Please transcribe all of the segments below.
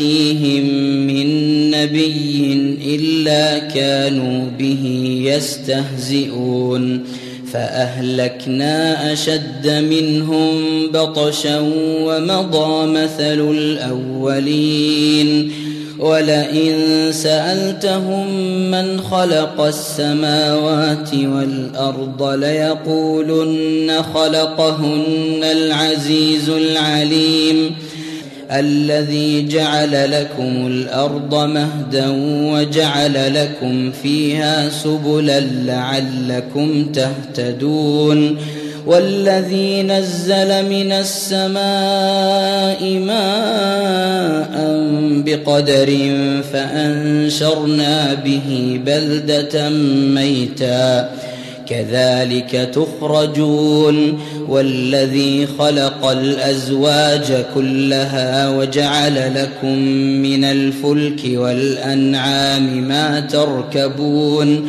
يأتيهم من نبي إلا كانوا به يستهزئون. فأهلكنا أشد منهم بطشا ومضى مثل الأولين. ولئن سألتهم من خلق السماوات والأرض ليقولن خلقهن العزيز العليم. الذي جعل لكم الأرض مهدا وجعل لكم فيها سبلا لعلكم تهتدون والذي نزل من السماء ماء بقدر فأنشرنا به بلدة ميتا. كذلك تخرجون. والذي خلق الأزواج كلها وجعل لكم من الفلك والأنعام ما تركبون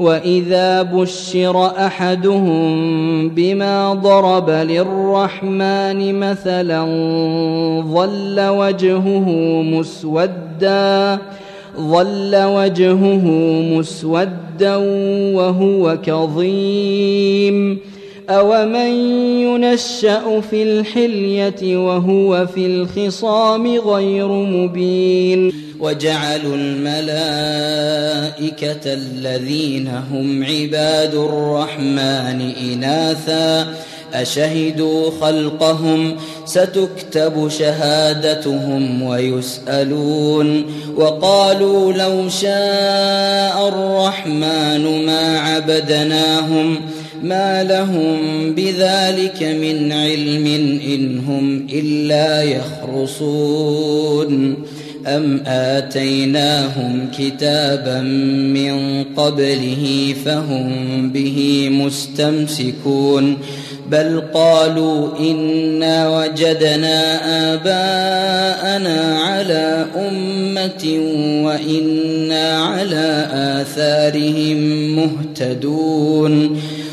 واذا بشر احدهم بما ضرب للرحمن مثلا ظل وجهه مسودا ظل وجهه مسودا وهو كظيم أومن ينشأ في الحلية وهو في الخصام غير مبين وجعلوا الملائكة الذين هم عباد الرحمن إناثا أشهدوا خلقهم ستكتب شهادتهم ويسألون وقالوا لو شاء الرحمن ما عبدناهم ۖ ما لهم بذلك من علم إن هم إلا يخرصون. أم آتيناهم كتابا من قبله فهم به مستمسكون. بل قالوا إنا وجدنا آباءنا على أمة وإنا على آثارهم مهتدون.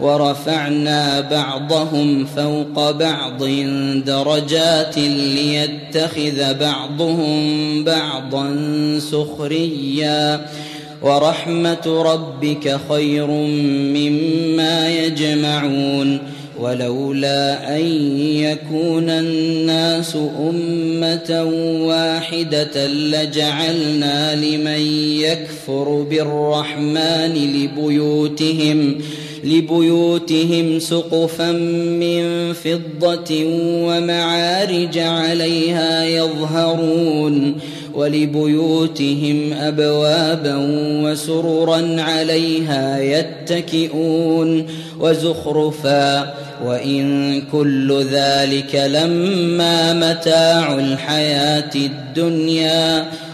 ورفعنا بعضهم فوق بعض درجات ليتخذ بعضهم بعضا سخريا. ورحمة ربك خير مما يجمعون. ولولا أن يكون الناس أمة واحدة لجعلنا لمن يكفر بالرحمن لبيوتهم. لبيوتهم سقفا من فضة ومعارج عليها يظهرون ولبيوتهم أبوابا وسررا عليها يتكئون وزخرفا وإن كل ذلك لما متاع الحياة الدنيا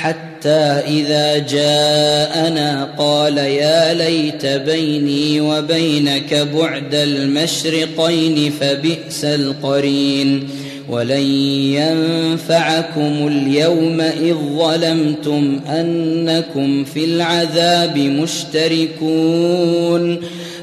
حتى إذا جاءنا قال يا ليت بيني وبينك بعد المشرقين فبئس القرين ولن ينفعكم اليوم إذ ظلمتم أنكم في العذاب مشتركون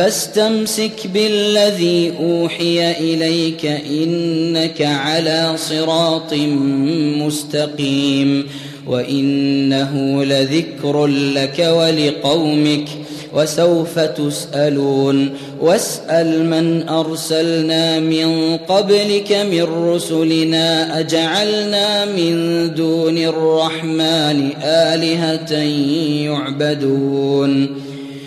فاستمسك بالذي أوحي إليك إنك على صراط مستقيم وإنه لذكر لك ولقومك وسوف تسألون واسأل من أرسلنا من قبلك من رسلنا أجعلنا من دون الرحمن آلهة يعبدون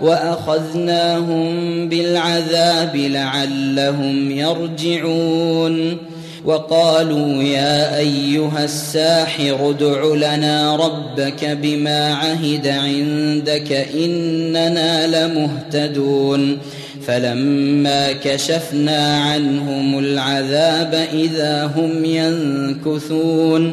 وأخذناهم بالعذاب لعلهم يرجعون. وقالوا يا أيها الساحر ادع لنا ربك بما عهد عندك إننا لمهتدون. فلما كشفنا عنهم العذاب إذا هم ينكثون.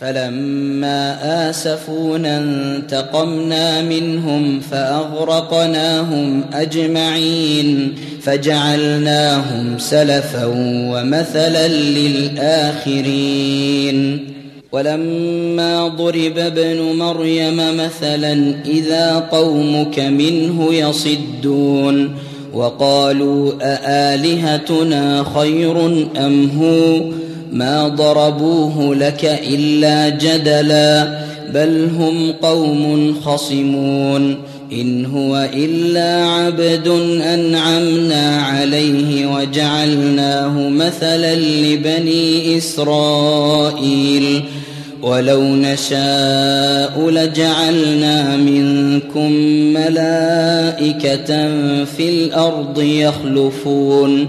فلما آسفونا انتقمنا منهم فأغرقناهم أجمعين فجعلناهم سلفا ومثلا للآخرين ولما ضرب ابن مريم مثلا إذا قومك منه يصدون وقالوا أآلهتنا خير أم هو ما ضربوه لك إلا جدلا بل هم قوم خصمون. إن هو إلا عبد أنعمنا عليه وجعلناه مثلا لبني إسرائيل. ولو نشاء لجعلنا منكم ملائكة في الأرض يخلفون.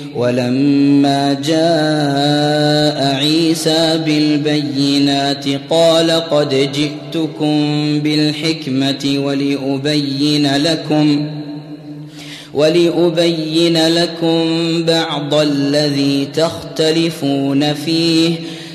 ولما جاء عيسى بالبينات قال قد جئتكم بالحكمة ولأبين لكم ولأبين لكم بعض الذي تختلفون فيه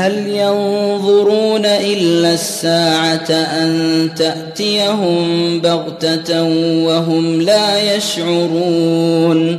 هل ينظرون إلا الساعة أن تأتيهم بغتة وهم لا يشعرون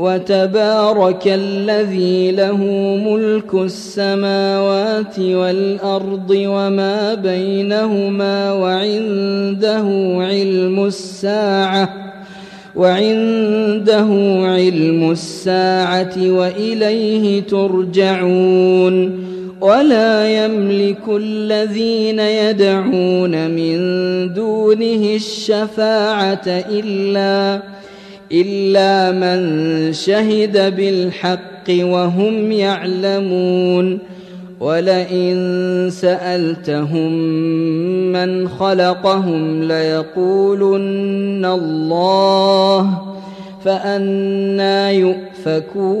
وتبارك الذي له ملك السماوات والأرض وما بينهما وعنده علم الساعة وعنده علم الساعة وإليه ترجعون ولا يملك الذين يدعون من دونه الشفاعة إلا إلا من شهد بالحق وهم يعلمون ولئن سألتهم من خلقهم ليقولن الله فأنا يؤفكون